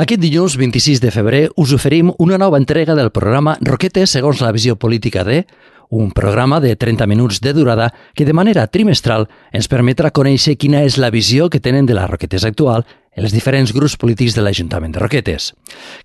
Aquest dilluns 26 de febrer us oferim una nova entrega del programa Roquetes segons la visió política de un programa de 30 minuts de durada que de manera trimestral ens permetrà conèixer quina és la visió que tenen de la Roquetes actual els diferents grups polítics de l'Ajuntament de Roquetes.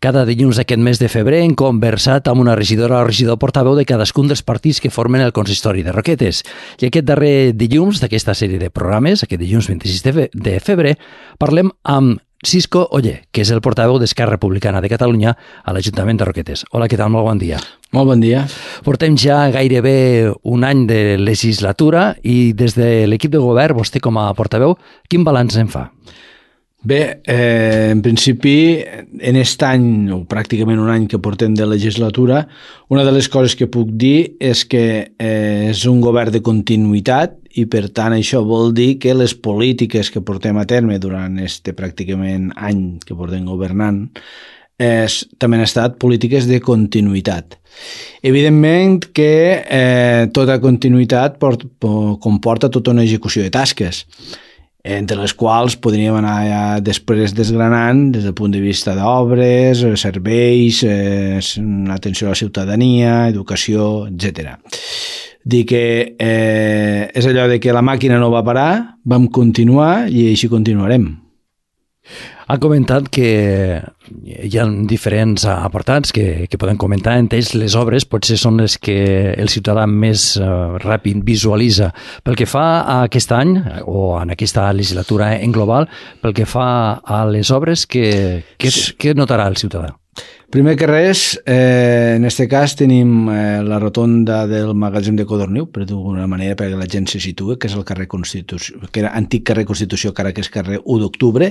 Cada dilluns d'aquest mes de febrer hem conversat amb una regidora o regidor portaveu de cadascun dels partits que formen el consistori de Roquetes. I aquest darrer dilluns d'aquesta sèrie de programes, aquest dilluns 26 de febrer, parlem amb Cisco Oller, que és el portaveu d'Esquerra Republicana de Catalunya a l'Ajuntament de Roquetes. Hola, què tal? Molt bon dia. Molt bon dia. Portem ja gairebé un any de legislatura i des de l'equip de govern, vostè com a portaveu, quin balanç en fa? Bé, eh, en principi, en aquest any, o pràcticament un any que portem de legislatura, una de les coses que puc dir és que eh, és un govern de continuïtat i per tant això vol dir que les polítiques que portem a terme durant este pràcticament any que portem governant és, també han estat polítiques de continuïtat. Evidentment que eh, tota continuïtat port, comporta tota una execució de tasques entre les quals podríem anar ja després desgranant des del punt de vista d'obres, serveis, eh, atenció a la ciutadania, educació, etc. Dir que eh, és allò de que la màquina no va parar, vam continuar i així continuarem. Ha comentat que hi ha diferents apartats que, que poden comentar. En ells les obres potser són les que el ciutadà més uh, ràpid visualitza. Pel que fa a aquest any, o en aquesta legislatura en global, pel que fa a les obres, què, què, què notarà el ciutadà? Primer que res, eh, en aquest cas tenim eh, la rotonda del magatzem de Codorniu, per d'alguna manera perquè la gent se situa, que és el carrer Constitució, que era antic carrer Constitució, que ara que és carrer 1 d'octubre.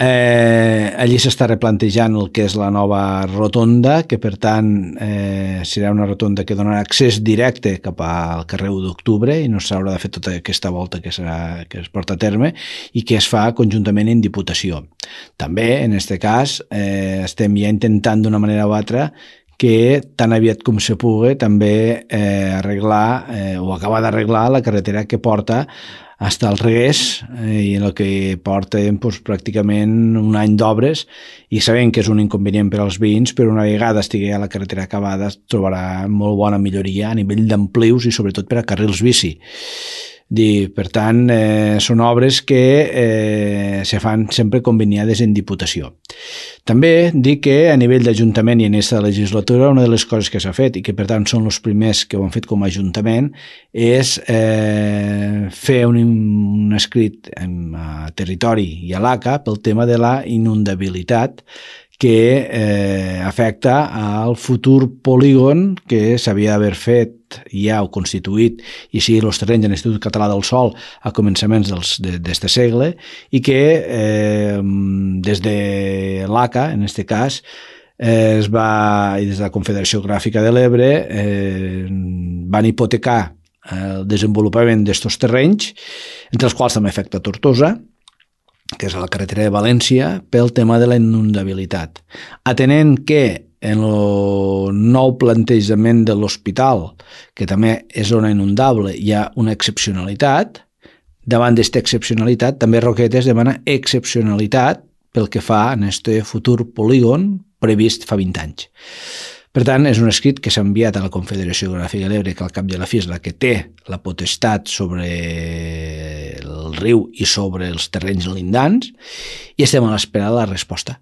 Eh, allí s'està replantejant el que és la nova rotonda, que per tant eh, serà una rotonda que donarà accés directe cap al carrer 1 d'octubre i no s'haurà de fer tota aquesta volta que, serà, que es porta a terme i que es fa conjuntament en Diputació. També, en aquest cas, eh, estem ja intentant intentant d'una manera o altra que tan aviat com se pugui també eh, arreglar eh, o acabar d'arreglar la carretera que porta hasta el Regués eh, i el que porten doncs, pràcticament un any d'obres i sabem que és un inconvenient per als veïns, però una vegada estigui a la carretera acabada trobarà molt bona milloria a nivell d'amplius i sobretot per a carrils bici. Dir, per tant, eh, són obres que eh, se fan sempre conveniades en Diputació. També dic que a nivell d'Ajuntament i en aquesta legislatura una de les coses que s'ha fet i que per tant són els primers que ho han fet com a Ajuntament és eh, fer un, un escrit en, a territori i a l'ACA pel tema de la inundabilitat que eh, afecta al futur polígon que s'havia d'haver fet ja o constituït i sigui els terrenys de l'Institut Català del Sol a començaments d'aquest segle i que eh, des de l'ACA, en aquest cas, eh, es va, i des de la Confederació Gràfica de l'Ebre eh, van hipotecar el desenvolupament d'aquests terrenys, entre els quals també afecta Tortosa, que és a la carretera de València, pel tema de la inundabilitat. Atenent que en el nou plantejament de l'hospital, que també és zona inundable, hi ha una excepcionalitat, davant d'aquesta excepcionalitat, també Roquetes demana excepcionalitat pel que fa en aquest futur polígon previst fa 20 anys. Per tant, és un escrit que s'ha enviat a la Confederació Geogràfica de l'Ebre, que al cap de la fi és la que té la potestat sobre el riu i sobre els terrenys lindants, i estem a l'espera de la resposta.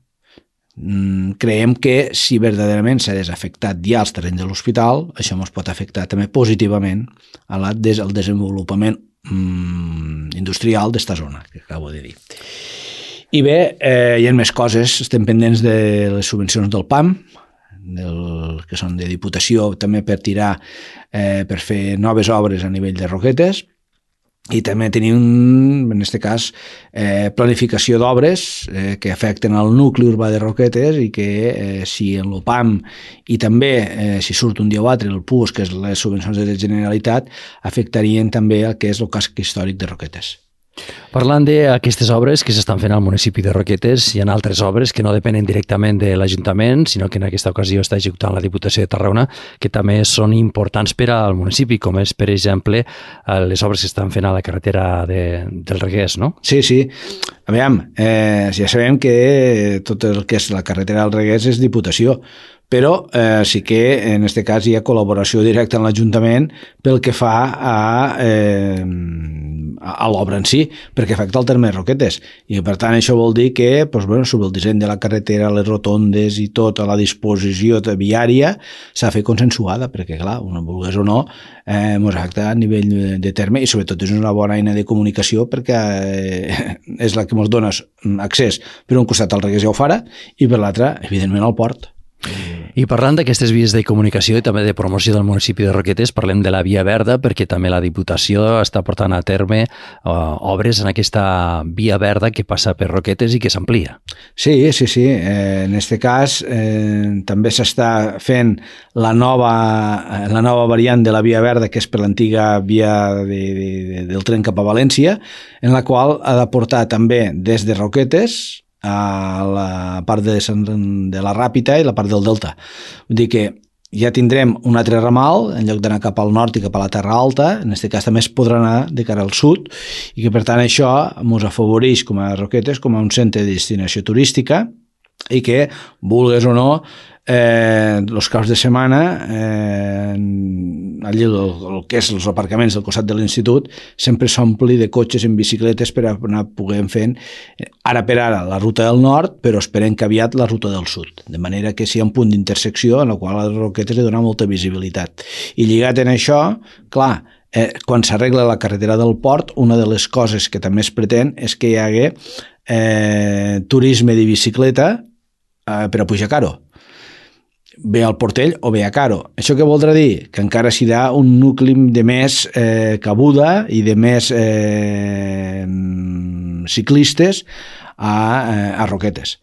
Mm, creiem que si verdaderament s'ha desafectat ja els terrenys de l'hospital, això ens pot afectar també positivament a la, des, al desenvolupament mm, industrial d'esta zona, que acabo de dir. I bé, eh, hi ha més coses, estem pendents de les subvencions del PAM, del, que són de Diputació també per tirar, eh, per fer noves obres a nivell de roquetes, i també tenim, en aquest cas, eh, planificació d'obres eh, que afecten al nucli urbà de Roquetes i que eh, si en l'OPAM i també eh, si surt un dia o altre el PUS, que és les subvencions de la Generalitat, afectarien també el que és el casc històric de Roquetes. Parlant d'aquestes obres que s'estan fent al municipi de Roquetes, hi ha altres obres que no depenen directament de l'Ajuntament, sinó que en aquesta ocasió està executant la Diputació de Tarragona, que també són importants per al municipi, com és, per exemple, eh, les obres que estan fent a la carretera de, del Regués, no? Sí, sí. A veure, eh, ja sabem que tot el que és la carretera del Regués és Diputació, però eh, sí que en aquest cas hi ha col·laboració directa amb l'Ajuntament pel que fa a, eh, a l'obra en si, perquè afecta el terme de Roquetes. I per tant això vol dir que doncs, bueno, sobre el disseny de la carretera, les rotondes i tota la disposició de viària s'ha fet consensuada, perquè clar, una vulgués o no, eh, ens afecta a nivell de terme i sobretot és una bona eina de comunicació perquè eh, és la que ens dona accés per un costat al Regués i Aufara i per l'altre, evidentment, al port. I parlant d'aquestes vies de comunicació i també de promoció del municipi de Roquetes, parlem de la Via Verda, perquè també la Diputació està portant a terme uh, obres en aquesta Via Verda que passa per Roquetes i que s'amplia. Sí, sí, sí. Eh, en aquest cas eh, també s'està fent la nova, la nova variant de la Via Verda, que és per l'antiga via de, de, de, del tren cap a València, en la qual ha de portar també des de Roquetes a la part de, de la Ràpita i la part del Delta. Vull dir que ja tindrem un altre ramal, en lloc d'anar cap al nord i cap a la Terra Alta, en aquest cas també es podrà anar de cara al sud, i que per tant això ens afavoreix com a Roquetes, com a un centre de destinació turística, i que, vulgues o no, eh, els caps de setmana eh, allí el, el que és els aparcaments del costat de l'institut sempre s'ompli de cotxes en bicicletes per anar poder fent. Eh, ara per ara la ruta del nord però esperem que aviat la ruta del sud de manera que sigui un punt d'intersecció en la qual a les roquetes li dona molta visibilitat. I lligat en això, clar eh, quan s'arregla la carretera del port una de les coses que també es pretén és que hi hagi eh, turisme de bicicleta eh, per a pujar caro bé al Portell o bé a Caro. Això què voldrà dir? Que encara serà un nucli de més eh, cabuda i de més eh, ciclistes a, eh, a Roquetes.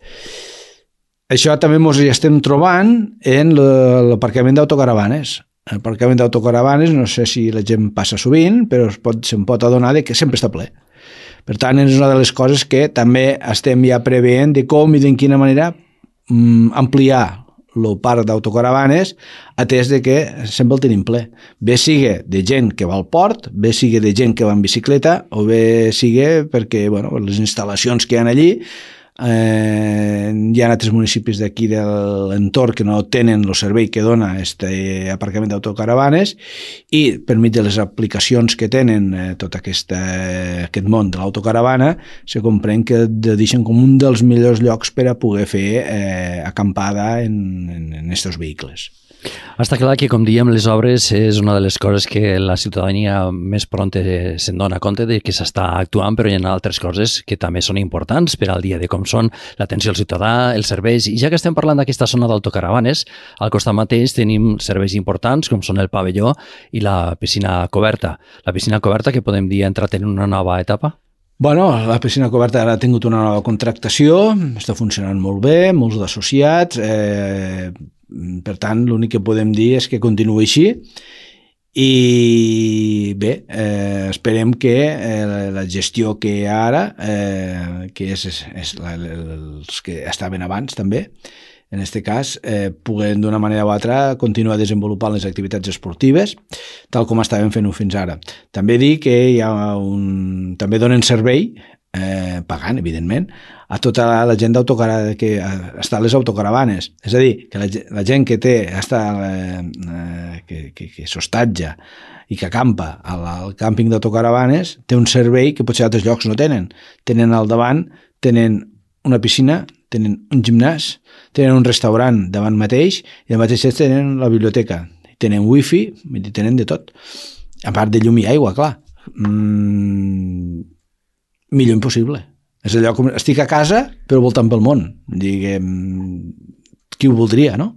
Això també ens hi estem trobant en l'aparcament d'autocaravanes. L'aparcament d'autocaravanes, no sé si la gent passa sovint, però se'n pot, se pot adonar de que sempre està ple. Per tant, és una de les coses que també estem ja preveient de com i d'en quina manera mm, ampliar el parc d'autocaravanes, atès de que sempre el tenim ple. Bé sigue de gent que va al port, bé sigue de gent que va en bicicleta, o bé sigue perquè bueno, les instal·lacions que hi ha allí Eh, hi ha altres municipis d'aquí de l'entorn que no tenen el servei que dona este aparcament d'autocaravanes i per mig de les aplicacions que tenen eh, tot aquesta, aquest món de l'autocaravana se comprèn que deixen com un dels millors llocs per a poder fer eh, acampada en, estos vehicles. Està clar que, com diem, les obres és una de les coses que la ciutadania més pronta se'n dona compte de que s'està actuant, però hi ha altres coses que també són importants per al dia de com són l'atenció al ciutadà, els serveis. I ja que estem parlant d'aquesta zona d'autocaravanes, al costat mateix tenim serveis importants com són el pavelló i la piscina coberta. La piscina coberta que podem dir entrat en una nova etapa? Bueno, la piscina coberta ara ha tingut una nova contractació, està funcionant molt bé, molts d'associats, eh, per tant, l'únic que podem dir és que continuï així i bé, eh, esperem que eh, la gestió que hi ha ara, eh, que és, és, és la, els que estaven abans també, en aquest cas, eh, puguem d'una manera o altra continuar desenvolupant les activitats esportives, tal com estàvem fent-ho fins ara. També dir que hi ha un... també donen servei eh, pagant, evidentment, a tota la gent que està a les autocaravanes. És a dir, que la, la gent que té està, eh, que, que, que s'hostatja i que acampa al, al càmping d'autocaravanes té un servei que potser altres llocs no tenen. Tenen al davant, tenen una piscina, tenen un gimnàs, tenen un restaurant davant mateix i al mateix tenen la biblioteca. Tenen wifi, tenen de tot. A part de llum i aigua, clar. Mm, millor impossible. És allò com estic a casa però voltant pel món. Diguem, qui ho voldria, no?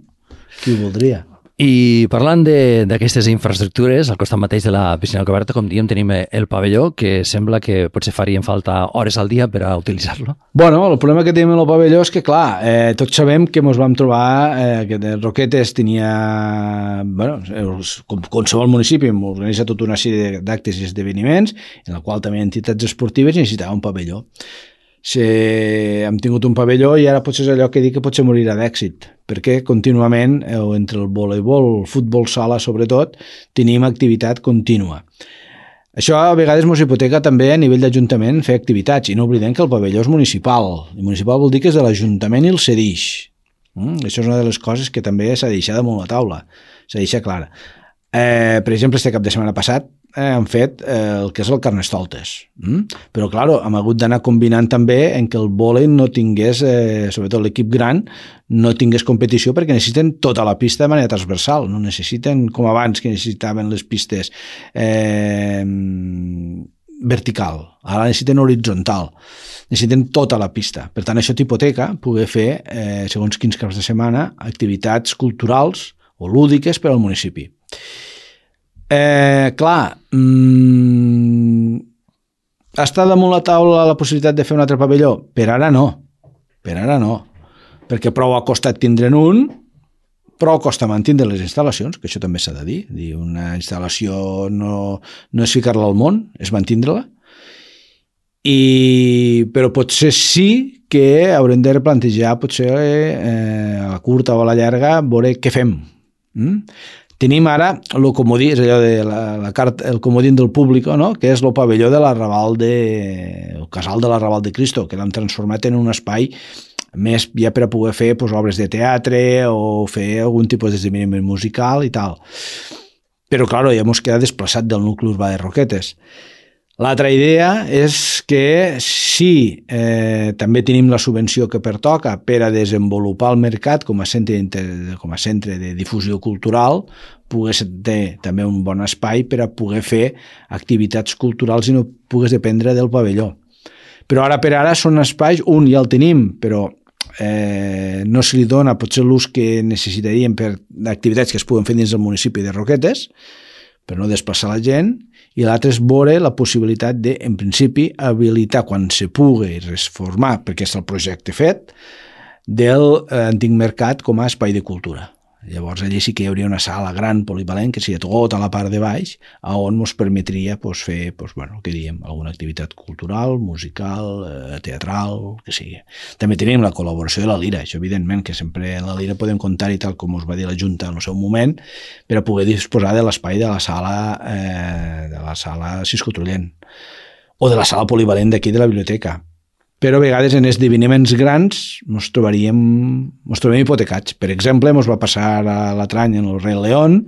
Qui ho voldria? I parlant d'aquestes infraestructures, al costat mateix de la piscina coberta, com diem, tenim el pavelló, que sembla que potser farien falta hores al dia per a utilitzar-lo. Bueno, el problema que tenim en el pavelló és que, clar, eh, tots sabem que ens vam trobar eh, que Roquetes tenia, bueno, com qualsevol municipi, organitza tota una sèrie d'actes i esdeveniments, en la qual també entitats esportives necessitava un pavelló si hem tingut un pavelló i ara potser és allò que dic que potser morirà d'èxit, perquè contínuament, eh, entre el voleibol, el futbol sala sobretot, tenim activitat contínua. Això a vegades ens hipoteca també a nivell d'Ajuntament fer activitats i no oblidem que el pavelló és municipal. I municipal vol dir que és de l'Ajuntament i el cedix. Mm? Això és una de les coses que també s'ha deixat damunt la taula, s'ha deixat clara. Eh, per exemple, este cap de setmana passat eh, han fet eh, el que és el Carnestoltes. Mm? Però, clar, hem hagut d'anar combinant també en que el vòlei no tingués, eh, sobretot l'equip gran, no tingués competició perquè necessiten tota la pista de manera transversal, no necessiten, com abans que necessitaven les pistes eh, vertical, ara necessiten horitzontal, necessiten tota la pista. Per tant, això t'hipoteca poder fer, eh, segons quins caps de setmana, activitats culturals o lúdiques per al municipi. Eh, clar, mm, està damunt la taula la possibilitat de fer un altre pavelló? Per ara no, per ara no, perquè prou ha costat tindre'n un, però costa mantindre les instal·lacions, que això també s'ha de dir. dir. Una instal·lació no, no és ficar-la al món, és mantindre-la. I, però potser sí que haurem de replantejar potser eh, a la curta o a la llarga veure què fem. Mm? Tenim ara el comodí, és allò de la, la carta, el comodín del públic, no? que és el pavelló de l'arrabal de... el casal de l'arrabal de Cristo, que l'hem transformat en un espai més ja per a poder fer pues, obres de teatre o fer algun tipus d'esdeveniment musical i tal. Però, clar, ja ens queda desplaçat del nucli urbà de Roquetes. L'altra idea és que si eh, també tenim la subvenció que pertoca per a desenvolupar el mercat com a centre, com a centre de difusió cultural, pogués tenir també un bon espai per a poder fer activitats culturals i no pogués dependre del pavelló. Però ara per ara són espais, un ja el tenim, però eh, no se li dona potser l'ús que necessitaríem per activitats que es poden fer dins del municipi de Roquetes, per no desplaçar la gent, i l'altre és veure la possibilitat de, en principi, habilitar quan se pugui reformar, perquè és el projecte fet, del eh, antic mercat com a espai de cultura. Llavors allí sí que hi hauria una sala gran polivalent que seria tota la part de baix a on ens permetria pues, fer pues, bueno, que diem, alguna activitat cultural, musical, eh, teatral, que sigui. També tenim la col·laboració de la Lira, això evidentment que sempre la Lira podem comptar i tal com us va dir la Junta en el seu moment per a poder disposar de l'espai de la sala eh, de la sala Cisco Trullent o de la sala polivalent d'aquí de la biblioteca però a vegades en esdeveniments grans ens trobaríem, ens trobaríem hipotecats. Per exemple, ens va passar a l'altre any en el Rei León,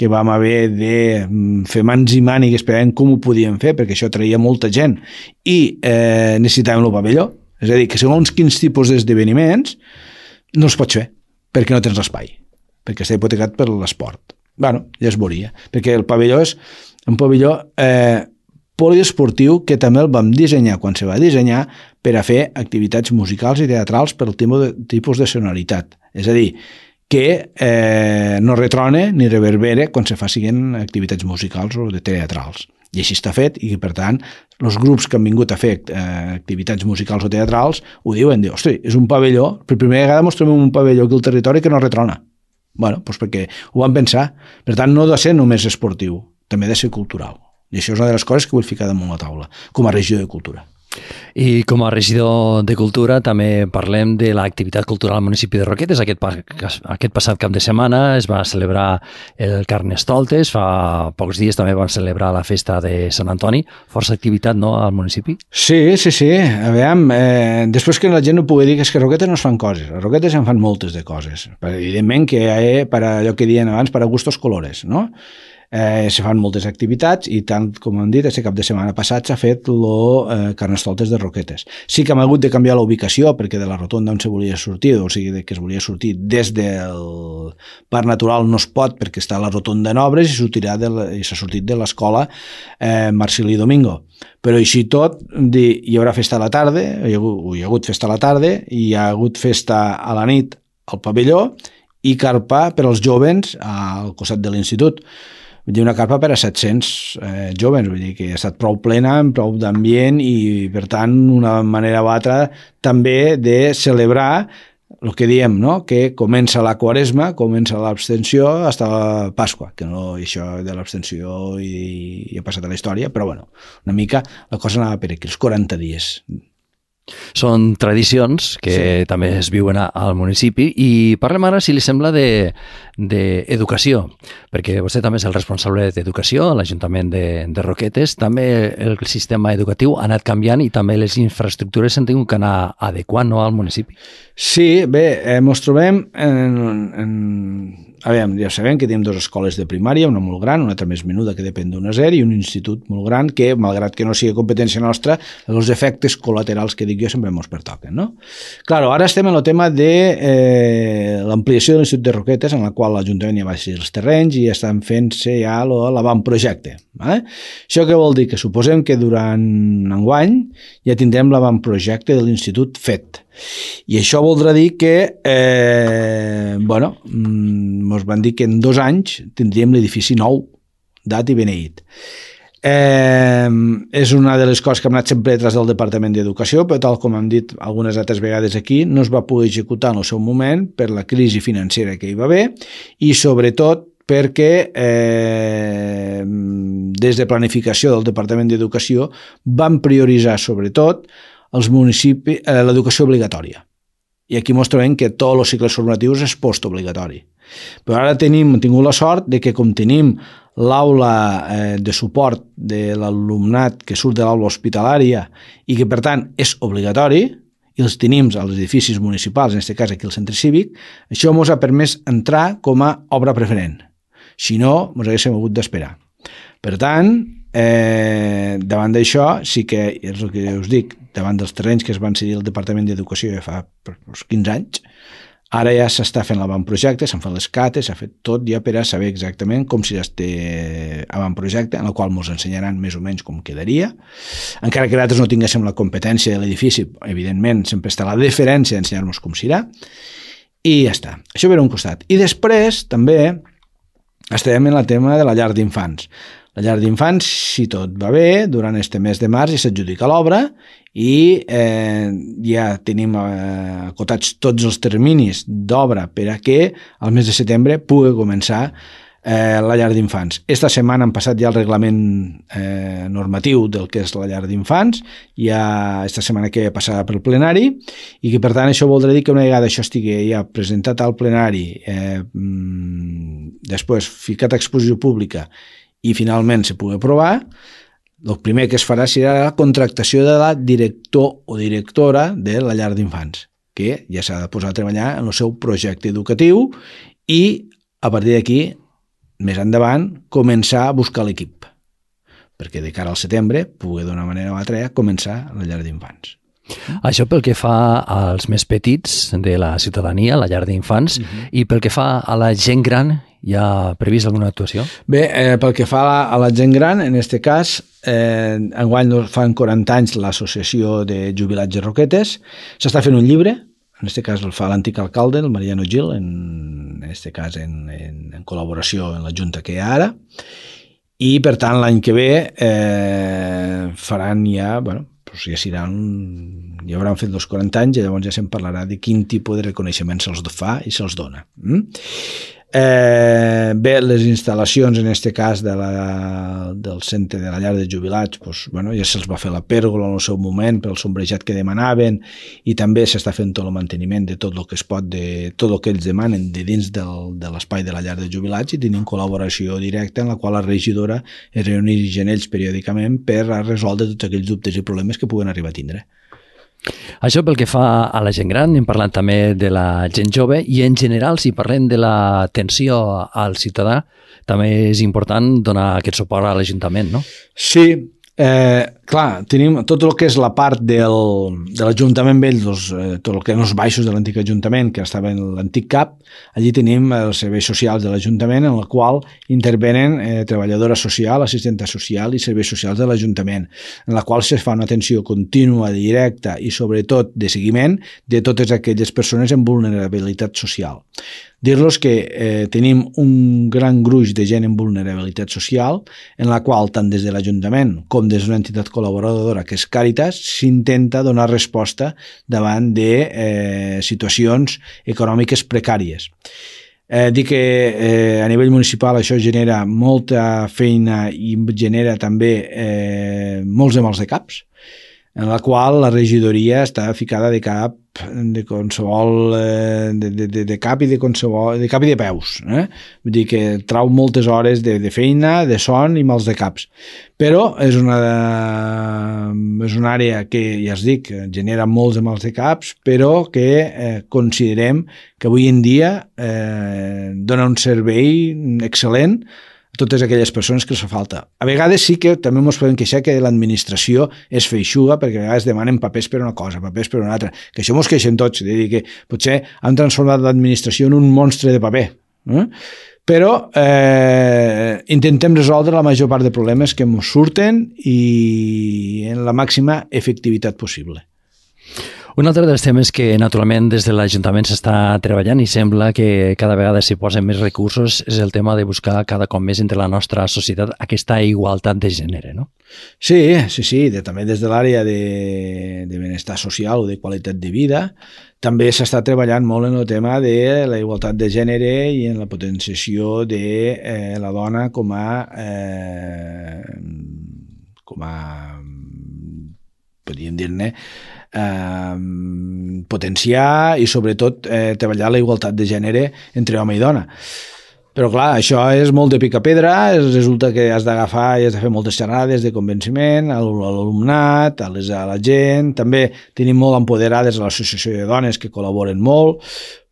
que vam haver de mm, fer mans i mànigues per com ho podíem fer, perquè això traia molta gent, i eh, necessitàvem el pavelló. És a dir, que segons quins tipus d'esdeveniments no es pot fer, perquè no tens l'espai, perquè està hipotecat per l'esport. bueno, ja es veuria, perquè el pavelló és un pavelló eh, poliesportiu que també el vam dissenyar quan se va dissenyar per a fer activitats musicals i teatrals per al tipus de sonoritat. És a dir, que eh, no retrone ni reverbere quan se facin activitats musicals o de teatrals. I així està fet i, per tant, els grups que han vingut a fer eh, activitats musicals o teatrals ho diuen, diu, hosti, és un pavelló, per primera vegada mostrem un pavelló aquí al territori que no retrona. bueno, doncs perquè ho van pensar. Per tant, no ha de ser només esportiu, també ha de ser cultural. I això és una de les coses que vull ficar damunt la taula, com a regió de cultura. I com a regidor de Cultura també parlem de l'activitat cultural al municipi de Roquetes. Aquest, aquest passat cap de setmana es va celebrar el Carnestoltes, fa pocs dies també van celebrar la festa de Sant Antoni. Força activitat, no?, al municipi? Sí, sí, sí. A veure, eh, després que la gent no pugui dir que és que a Roquetes no es fan coses. A Roquetes en fan moltes de coses. Evidentment que hi ha, per allò que diuen abans, per a gustos colores, no? Eh, se fan moltes activitats i tant com hem dit, aquest cap de setmana passat s'ha fet el eh, Carnestoltes de Roquetes. Sí que hem hagut de canviar la ubicació perquè de la rotonda on se volia sortir, o sigui, que es volia sortir des del Parc Natural no es pot perquè està la rotonda en obres i sortirà la, s'ha sortit de l'escola eh, Marcilí Domingo. Però així tot, dir, hi haurà festa a la tarda, hi ha, hi ha hagut festa a la tarda, hi ha hagut festa a la nit al pavelló i carpa per als jovens al costat de l'institut. Vull dir, una carpa per a 700 eh, jovens, vull dir que ha estat prou plena, amb prou d'ambient i, per tant, una manera o altra també de celebrar el que diem, no? que comença la quaresma, comença l'abstenció fins la Pasqua, que no això de l'abstenció i, i ha passat a la història, però bueno, una mica la cosa anava per aquí, els 40 dies són tradicions que sí. també es viuen al municipi i parlem ara, si li sembla, d'educació, de, perquè vostè també és el responsable d'educació a l'Ajuntament de, de Roquetes. També el sistema educatiu ha anat canviant i també les infraestructures s'han tingut que anar adequant no, al municipi. Sí, bé, eh, ens trobem en, en a veure, ja sabem que tenim dues escoles de primària, una molt gran, una altra més menuda que depèn d'una zero i un institut molt gran que, malgrat que no sigui competència nostra, els efectes col·laterals que dic jo sempre ens pertoquen. No? Claro, ara estem en el tema de eh, l'ampliació de l'Institut de Roquetes, en la qual l'Ajuntament ja va ser els terrenys i estan fent-se ja l'avantprojecte. Eh? Això què vol dir? Que suposem que durant enguany ja tindrem l'avantprojecte de l'Institut fet i això voldrà dir que, eh, bueno, ens mm, van dir que en dos anys tindríem l'edifici nou, dat i beneït. Eh, és una de les coses que hem anat sempre detrás del Departament d'Educació, però tal com hem dit algunes altres vegades aquí, no es va poder executar en el seu moment per la crisi financera que hi va haver i sobretot perquè eh, des de planificació del Departament d'Educació van prioritzar sobretot els municipis, eh, l'educació obligatòria. I aquí ens trobem que tots els cicles formatius és postobligatori. Però ara tenim, hem tingut la sort de que com tenim l'aula eh, de suport de l'alumnat que surt de l'aula hospitalària i que per tant és obligatori, i els tenim als edificis municipals, en aquest cas aquí al centre cívic, això ens ha permès entrar com a obra preferent. Si no, ens haguéssim hagut d'esperar. Per tant, Eh, davant d'això, sí que és el que us dic, davant dels terrenys que es van cedir al Departament d'Educació ja fa uns 15 anys, ara ja s'està fent l'avantprojecte, s'han fet les cates, s'ha fet tot ja per a saber exactament com si este avantprojecte, en el qual ens ensenyaran més o menys com quedaria. Encara que nosaltres no tinguéssim la competència de l'edifici, evidentment sempre està la deferència d'ensenyar-nos com serà, i ja està. Això ve un costat. I després, també, estem en el tema de la llar d'infants. La llar d'infants, si tot va bé, durant este mes de març ja s'adjudica l'obra i eh, ja tenim eh, acotats tots els terminis d'obra per a que al mes de setembre pugui començar eh, la llar d'infants. Esta setmana han passat ja el reglament eh, normatiu del que és la llar d'infants, ja esta setmana que passarà pel plenari, i que per tant això voldrà dir que una vegada això estigui ja presentat al plenari, eh, mm, després ficat a exposició pública i finalment se pugui aprovar, el primer que es farà serà la contractació de la director o directora de la llar d'infants, que ja s'ha de posar a treballar en el seu projecte educatiu i a partir d'aquí, més endavant, començar a buscar l'equip perquè de cara al setembre pugui d'una manera o altra començar la llar d'infants. Això pel que fa als més petits de la ciutadania, la llar d'infants, uh mhm. -huh. i pel que fa a la gent gran, hi ha previst alguna actuació? Bé, eh, pel que fa a la, a la gent gran, en aquest cas, eh, enguany fan 40 anys l'associació de jubilats de Roquetes, s'està fent un llibre, en aquest cas el fa l'antic alcalde, el Mariano Gil, en, en aquest cas en, en, en col·laboració amb la Junta que hi ha ara, i per tant l'any que ve eh, faran ja, bueno, doncs ja seran, ja hauran fet els 40 anys i llavors ja se'n parlarà de quin tipus de reconeixement se'ls fa i se'ls dona. Mm? Eh, bé, les instal·lacions, en aquest cas de la, del centre de la llar de jubilats, doncs, bueno, ja se'ls va fer la pèrgola en el seu moment pel sombrejat que demanaven i també s'està fent tot el manteniment de tot el que es pot, de tot el que ells demanen de dins del, de l'espai de la llar de jubilats i tenim col·laboració directa en la qual la regidora es reuneix en ells periòdicament per a resoldre tots aquells dubtes i problemes que puguen arribar a tindre. Això pel que fa a la gent gran, hem parlat també de la gent jove i en general, si parlem de l'atenció al ciutadà, també és important donar aquest suport a l'Ajuntament, no? Sí, eh, clar, tenim tot el que és la part del, de l'Ajuntament vell, dels, eh, tot el que eren els baixos de l'antic Ajuntament, que estava en l'antic CAP, allí tenim els serveis socials de l'Ajuntament, en el qual intervenen eh, treballadora social, assistenta social i serveis socials de l'Ajuntament, en la qual se fa una atenció contínua, directa i sobretot de seguiment de totes aquelles persones amb vulnerabilitat social. Dir-los que eh, tenim un gran gruix de gent en vulnerabilitat social, en la qual, tant des de l'Ajuntament com des d'una entitat col·laboradora que és Càritas, s'intenta donar resposta davant de eh, situacions econòmiques precàries. Eh, dic que eh, a nivell municipal això genera molta feina i genera també eh, molts de mals de caps, en la qual la regidoria està ficada de cap de qualsevol eh, de, de, de cap i de qualsevol de cap i de peus eh? vull dir que trau moltes hores de, de feina, de son i mals de caps però és una és una àrea que ja es dic genera molts de mals de caps però que eh, considerem que avui en dia eh, dona un servei excel·lent totes aquelles persones que els fa falta. A vegades sí que també ens podem queixar que l'administració és feixuga perquè a vegades demanen papers per una cosa, papers per una altra, que això ens queixem tots, de dir que potser han transformat l'administració en un monstre de paper. Eh? Però eh, intentem resoldre la major part de problemes que ens surten i en la màxima efectivitat possible. Un altre dels temes que naturalment des de l'Ajuntament s'està treballant i sembla que cada vegada s'hi posen més recursos és el tema de buscar cada cop més entre la nostra societat aquesta igualtat de gènere, no? Sí, sí, sí, de, també des de l'àrea de, de benestar social o de qualitat de vida també s'està treballant molt en el tema de la igualtat de gènere i en la potenciació de eh, la dona com a eh, com a podríem dir-ne eh, potenciar i sobretot eh, treballar la igualtat de gènere entre home i dona. Però clar, això és molt de pica pedra, resulta que has d'agafar i has de fer moltes xerrades de convenciment a l'alumnat, a, les, a la gent, també tenim molt empoderades a l'associació de dones que col·laboren molt,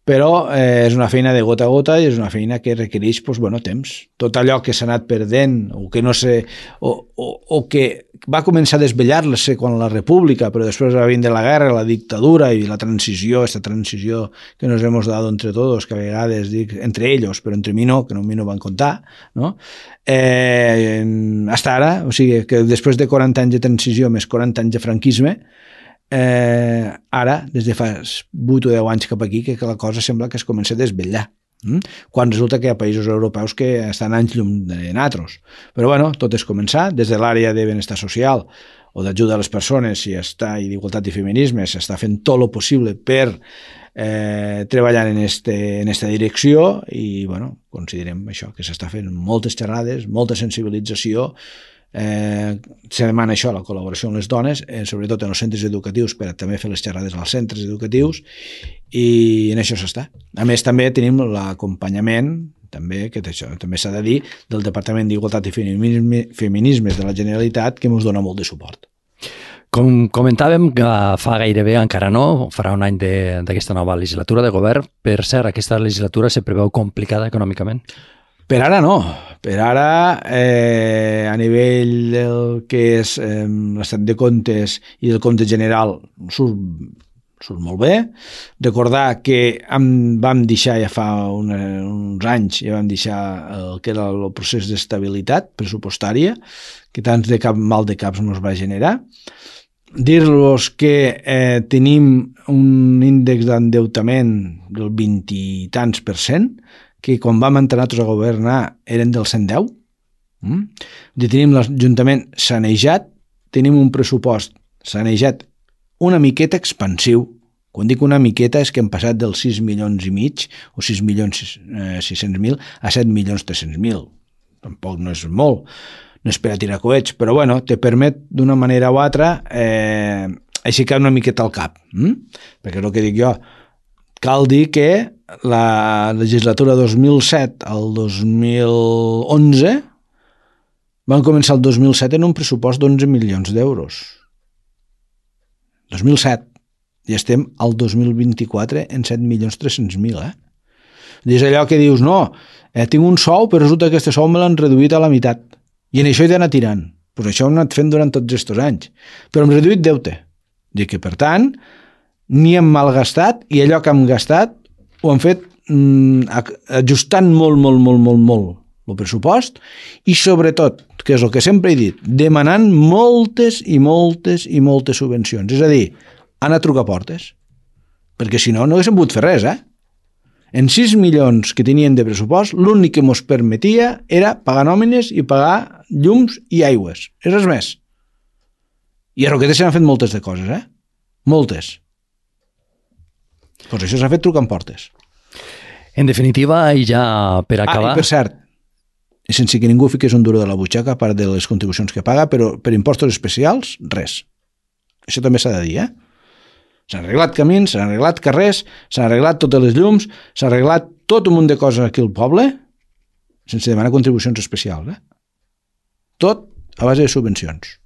però eh, és una feina de gota a gota i és una feina que requereix pues, bueno, temps. Tot allò que s'ha anat perdent o que no sé, o, o, o que va començar a desvellar-se quan la república, però després va vindre la guerra, la dictadura i la transició, aquesta transició que nos hemos dado entre todos, que a vegades dic entre ells, però entre mi no, que no mi no van contar, no? Eh, hasta ara, o sigui, que després de 40 anys de transició més 40 anys de franquisme, eh, ara, des de fa 8 o 10 anys cap aquí, que la cosa sembla que es comença a desvetllar. Mm? Quan resulta que hi ha països europeus que estan anys llum de natros. Però bueno, tot és començar, des de l'àrea de benestar social o d'ajuda a les persones i està i d'igualtat i feminisme s'està fent tot el possible per eh, treballar en, este, en esta direcció i bueno, considerem això, que s'està fent moltes xerrades, molta sensibilització Eh, se demana això, la col·laboració amb les dones, eh, sobretot en els centres educatius, per a també fer les xerrades als centres educatius, i en això s'està. A més, també tenim l'acompanyament també, que això també s'ha de dir, del Departament d'Igualtat i Feminismes de la Generalitat, que ens dona molt de suport. Com comentàvem, fa gairebé encara no, farà un any d'aquesta nova legislatura de govern. Per cert, aquesta legislatura se preveu complicada econòmicament? Per ara no. Per ara, eh, a nivell del que és eh, l'estat de comptes i del compte general, surt, surt molt bé. Recordar que am, vam deixar ja fa una, uns anys, ja vam deixar el que era el procés d'estabilitat pressupostària, que tants de cap mal de caps no es va generar dir-los que eh, tenim un índex d'endeutament del 20 i tants per cent, que quan vam entrar nosaltres a governar eren del 110. Mm? I tenim l'Ajuntament sanejat, tenim un pressupost sanejat una miqueta expansiu. Quan dic una miqueta és que hem passat dels 6 milions i mig o 6 milions eh, 600 mil a 7 milions 300 mil. Tampoc no és molt, no és per a tirar coets, però bueno, te permet d'una manera o altra eh, aixecar una miqueta el cap. Mm? Perquè el que dic jo, cal dir que la legislatura 2007 al 2011 van començar el 2007 en un pressupost d'11 milions d'euros. 2007. I estem al 2024 en 7 milions 300 mil, eh? És allò que dius, no, eh, tinc un sou, però resulta que aquest sou me l'han reduït a la meitat. I en això he d'anar tirant. Pues això ho hem anat fent durant tots aquests anys. Però hem reduït deute. Dic que, per tant, ni hem malgastat i allò que hem gastat ho hem fet mm, ajustant molt, molt, molt, molt, molt el pressupost i sobretot, que és el que sempre he dit, demanant moltes i moltes i moltes subvencions. És a dir, anar a trucar portes. Perquè si no, no haguéssim pogut fer res, eh? En 6 milions que tenien de pressupost, l'únic que ens permetia era pagar nòmines i pagar llums i aigües. És res més. I a Roquetes s'han fet moltes de coses, eh? Moltes. Doncs això s'ha fet trucant portes. En definitiva, i ja per acabar... Ah, per cert, sense que ningú fiqués un duro de la butxaca, a part de les contribucions que paga, però per impostos especials, res. Això també s'ha de dir, eh? S'han arreglat camins, s'han arreglat carrers, s'han arreglat totes les llums, s'ha arreglat tot un munt de coses aquí al poble sense demanar contribucions especials. Eh? Tot a base de subvencions.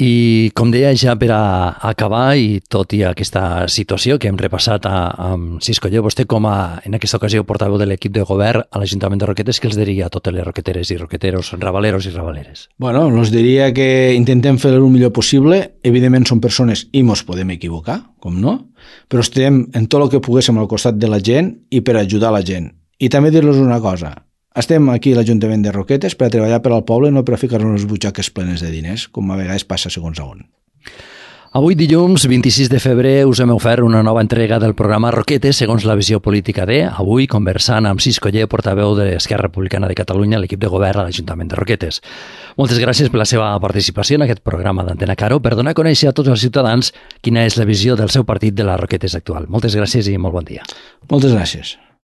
I com deia ja per a acabar i tot i aquesta situació que hem repassat a, amb Cisco Lleó, vostè com a, en aquesta ocasió, portaveu de l'equip de govern a l'Ajuntament de Roquetes, què els diria a totes les roqueteres i roqueteros, rabaleros i rabaleres? Bueno, els diria que intentem fer el millor possible. Evidentment són persones i mos podem equivocar, com no, però estem en tot el que poguéssim al costat de la gent i per ajudar la gent. I també dir-los una cosa, estem aquí a l'Ajuntament de Roquetes per a treballar per al poble, no per a ficar-nos les butxaques plenes de diners, com a vegades passa segons a on. Avui dilluns 26 de febrer us hem ofert una nova entrega del programa Roquetes segons la visió política de avui conversant amb Cis Coller, portaveu de l'Esquerra Republicana de Catalunya, l'equip de govern a l'Ajuntament de Roquetes. Moltes gràcies per la seva participació en aquest programa d'Antena Caro per donar a conèixer a tots els ciutadans quina és la visió del seu partit de les Roquetes actual. Moltes gràcies i molt bon dia. Moltes gràcies.